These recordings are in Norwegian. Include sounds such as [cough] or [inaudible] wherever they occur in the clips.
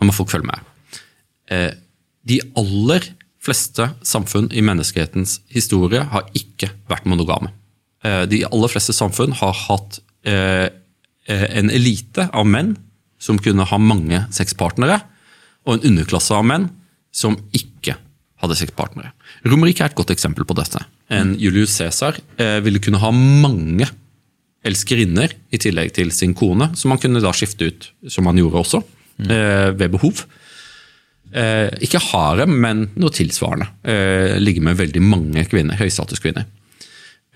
Nå må folk følge med. Eh, de aller fleste samfunn i menneskehetens historie har ikke vært monogame. Eh, de aller fleste samfunn har hatt eh, en elite av menn som kunne ha mange sexpartnere, og en underklasse av menn som ikke hadde sexpartnere. Romerike er et godt eksempel på dette. En Julius Cæsar ville kunne ha mange elskerinner i tillegg til sin kone, som han kunne da skifte ut, som han gjorde også, ved behov. ikke harem, men noe tilsvarende. ligge med veldig mange kvinner, høystatuskvinner.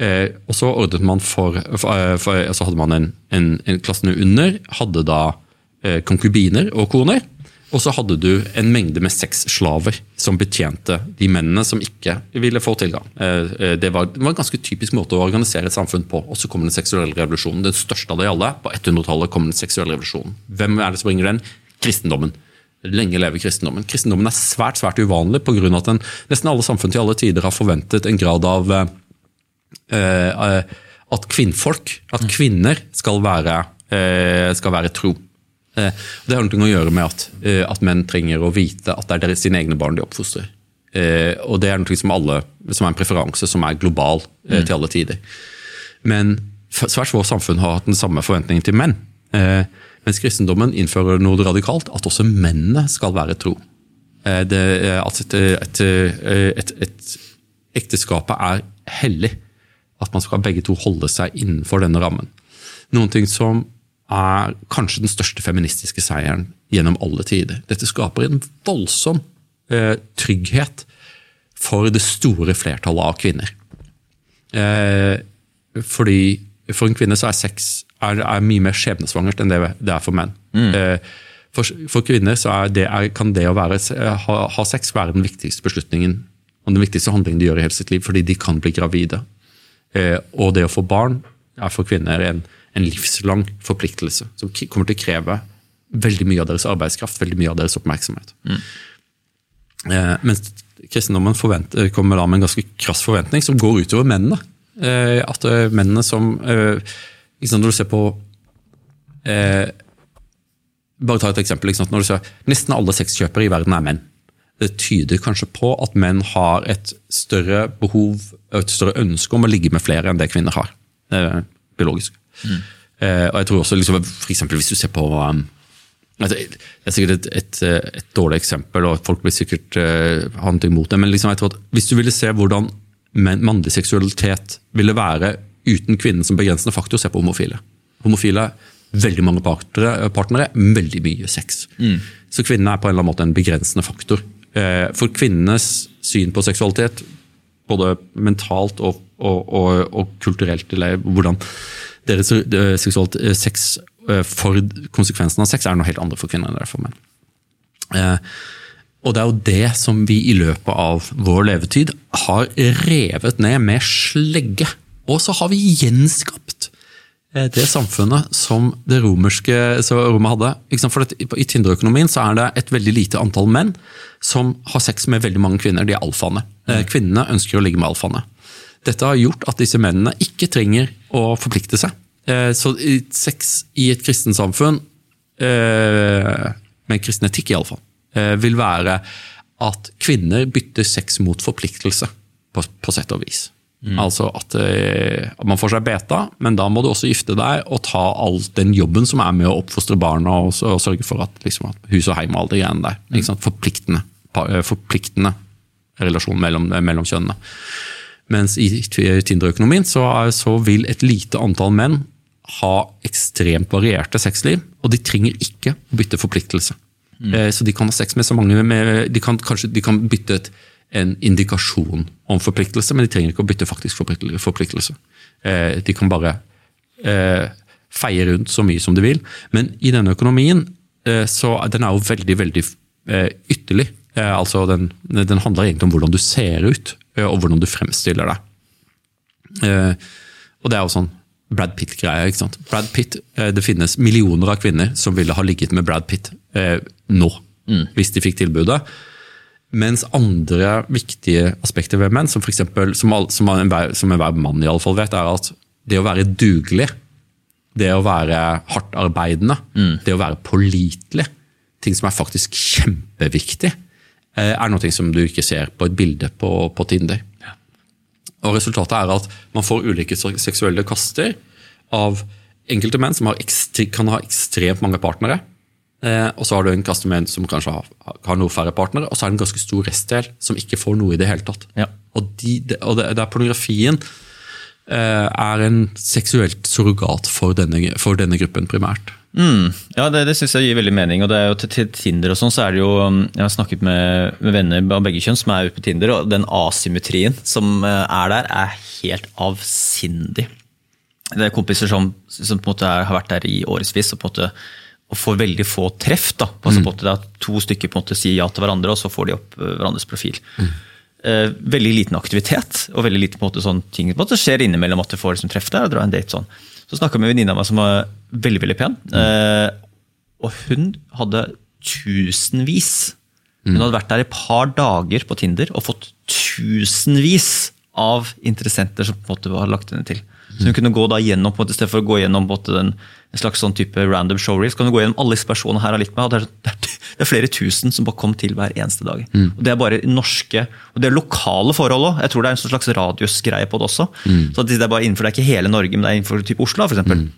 Eh, og så ordnet man for, for, eh, for Så hadde man en, en, en klassen under hadde da eh, konkubiner og koner. Og så hadde du en mengde med sexslaver som betjente de mennene som ikke ville få tilgang. Eh, eh, det var, det var, en ganske typisk måte å organisere et samfunn på. Og så kommer den seksuelle revolusjonen. Den største av de alle. På 100-tallet kommer den seksuelle revolusjonen. Hvem er det som bringer den? Kristendommen. Lenge leve kristendommen. Kristendommen er svært svært uvanlig pga. at den, nesten alle samfunn til alle tider har forventet en grad av eh, Eh, at kvinnfolk, at kvinner, skal være, eh, skal være tro. Eh, det har noe å gjøre med at, at, menn trenger å vite at det er deres, sine egne barn de oppfostrer. Og det er noe som, alle, som er en preferanse som er global mm. til alle tider. Men svært få samfunn har hatt den samme forventningen til menn. Mens kristendommen innfører noe radikalt, at også mennene skal være tro. Det, at et, et, et, et ekteskapet er hellig at man skal begge to holde seg innenfor denne rammen. Noen ting som er kanskje den største feministiske seieren gjennom alle tider. Dette skaper en voldsom eh, trygghet for det store flertallet av kvinner. Eh, fordi for en kvinne så er sex er, er mye mer skjebnesvangert enn det det er for menn. Mm. Eh, for, for, kvinner så det, kan det å være, ha, ha, sex være den viktigste beslutningen og den viktigste handlingen de gjør i hele sitt liv, fordi de kan bli gravide. Eh, og det å få barn er for kvinner en, en livslang forpliktelse som kommer til å kreve veldig mye av deres arbeidskraft, veldig mye av deres oppmerksomhet. Mm. Eh, mens kristendommen kommer da med en ganske krass forventning som går utover mennene. Eh, at mennene som Når du ser på Bare ta et eksempel. Når du ser, Nesten alle sexkjøpere i verden er menn det tyder kanskje på at menn har et større behov, et større ønske om å ligge med flere enn det kvinner har. Eh, biologisk. Mm. Eh, og jeg tror også, liksom, for eksempel, Hvis du ser på um, altså, Det er sikkert et, et, et, dårlig eksempel, og folk vil sikkert uh, ha noe imot det, men liksom, jeg tror at hvis du ville se hvordan mannlig seksualitet ville være uten kvinnen som begrensende faktor, se på homofile. Homofile veldig mange partnere, partnere veldig mye sex. Mm. Så kvinnene er på en eller annen måte en begrensende faktor. Eh, for kvinnenes syn på seksualitet, både mentalt og, og, og, og kulturelt, eller hvordan deres eh, seksualitet, eh, sex for konsekvensen av sex er noe helt andre for kvinner enn det er for menn. Og det er jo det som vi i løpet av vår levetid har revet ned med slegge. Og så har vi gjenskapt Eh, det samfunnet som det romerske Roma hadde. For I Tinderøkonomien så er det et veldig lite antall menn som har sex med veldig mange kvinner. De er alfaene. Eh, kvinnene ønsker å ligge med alfaene. Dette har gjort at disse mennene ikke trenger å forplikte seg. Eh, så sex i et kristent samfunn, med kristen etikk iallfall, vil være at kvinner bytter sex mot forpliktelse, på, på sett og vis. Mm. Altså at, eh, at, man får seg beta, men da må du også gifte deg og ta all den jobben som er med å oppfostre barna og, og sørge for at, liksom, at, hus og heim og alle de greiene der. Mm. Forpliktende, eh, forpliktende relasjon mellom, mellom, kjønnene. Mens i Tinder-økonomien så, så, vil et lite antall menn ha ekstremt varierte sexliv, og de trenger ikke å bytte forpliktelse. Mm. Eh, så de kan ha sex med så mange med, de, kan, kanskje, de kan bytte et en indikasjon om forpliktelse, men de trenger ikke å bytte faktisk forpliktelse. Eh, de kan bare eh, feie rundt så mye som de vil. Men i denne økonomien eh, så den er jo veldig, veldig ytterlig. Altså den, den, handler egentlig om hvordan du ser ut, og hvordan du fremstiller deg. Og det er jo sånn Brad Pitt-greie. ikke sant? Brad Pitt, Det finnes millioner av kvinner som ville ha ligget med Brad Pitt nå, mm. hvis de fikk tilbudet. Mens andre viktige aspekter ved menn, som for eksempel, som, som, enhver, som enhver mann i alle fall vet, er at det å være dugelig, det å være hardtarbeidende, mm. det å være pålitelig, ting som er faktisk kjempeviktig, eh, er noe som du ikke ser på et bilde på, på Tinder. Og Resultatet er at man får ulike seksuelle kaster av enkelte menn som ekstre, kan ha ekstremt mange partnere. Eh, og så har du en customer som kanskje har, har, noe færre partnere, og så er det en ganske stor restdel som ikke får noe i det hele tatt. Ja. Og, de, de, og det, det er pornografien eh, er en seksuelt surrogat for denne, for denne gruppen primært. Mm. Ja, det, det syns jeg gir veldig mening. og det er jo til, Tinder og sånn, så er det jo um, Jeg har snakket med, med venner av begge kjønn som er ute på Tinder, og den asymmetrien som eh, er der, er helt avsindig. Det er kompiser som, som på en måte er, har vært der i årevis og på en måte og får veldig få treff. da, altså mm. på det er To stykker på en måte sier ja til hverandre, og så får de opp uh, hverandres profil. Mm. Uh, veldig liten aktivitet, og veldig lite på en måte sånn ting på en måte skjer innimellom at du får liksom, treff der. og drar en date sånn. Så snakka jeg med en venninne av meg som var veldig veldig pen. Mm. Uh, og hun hadde tusenvis Hun hadde vært der i et par dager på Tinder og fått tusenvis av interessenter som på en måte var lagt henne til. Så hun kunne gå da gjennom, på en måte, I stedet for å gå gjennom på en, en slags sånn type random showreel, så kan du gå gjennom alle disse personene her har likt meg. og det er, det, er, det er, flere tusen som bare kom til hver eneste dag. Mm. Og Det er bare norske, og det er lokale forhold òg. Jeg tror det er en slags radiusgreie på det også. Mm. Så det er bare innenfor, det er ikke hele Norge, men det er innenfor type Oslo. Eksempel. mm.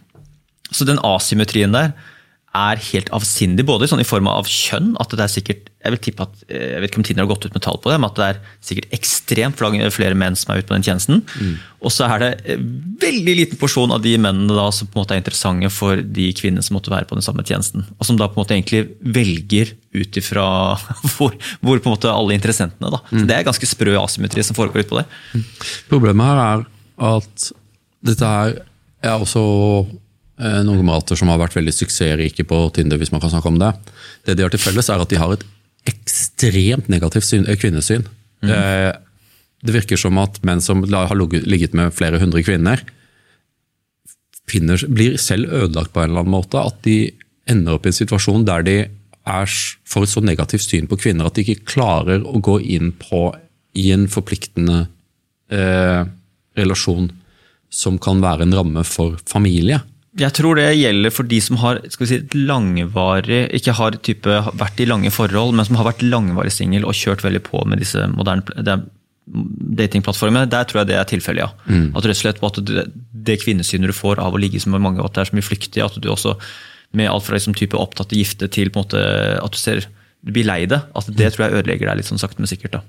Så den asymmetrien der er helt avsindig, både sånn i form av kjønn. at det er sikkert, Jeg vil tippe at, eh, jeg vet ikke om Tinder har gått ut med tall på det, men at det er sikkert ekstremt flere menn som er ute på den tjenesten. Mm. Og så er det en veldig liten porsjon av de mennene da som på en måte er interessante for de kvinnene som måtte være på den samme tjenesten. Og som da på en måte egentlig velger ut ifra [laughs] hvor, hvor, på en måte alle interessentene. da. Mm. Så Det er ganske sprø asymmetri som foregår utpå på det. Mm. Problemet her er at dette her er også Eh, noen kamerater som har vært veldig suksessrike på Tinder, hvis man kan snakke om det. Det de har til felles, er at de har et ekstremt negativt syn, kvinnesyn. Mm. Det virker som at menn som har ligget med flere hundre kvinner, finner, blir selv ødelagt på en eller annen måte. At de ender opp i en situasjon der de er, får et så negativt syn på kvinner at de ikke klarer å gå inn på i en forpliktende eh, relasjon som kan være en ramme for familie. Jeg tror det gjelder for de som har skal vi si, langvarig, ikke har type, vært i lange forhold, men som har vært langvarig singel og kjørt veldig på med disse moderne datingplattformene. Der tror jeg det er tilfellet, ja. Mm. At rett og slett at det, det kvinnesynet du får av å ligge med mange, at det er så mye flyktig, at du også med alt fra liksom type opptatte gifte til på en måte at du ser du blir lei det. At det mm. tror jeg ødelegger deg litt sånn sakte, men sikkert. da.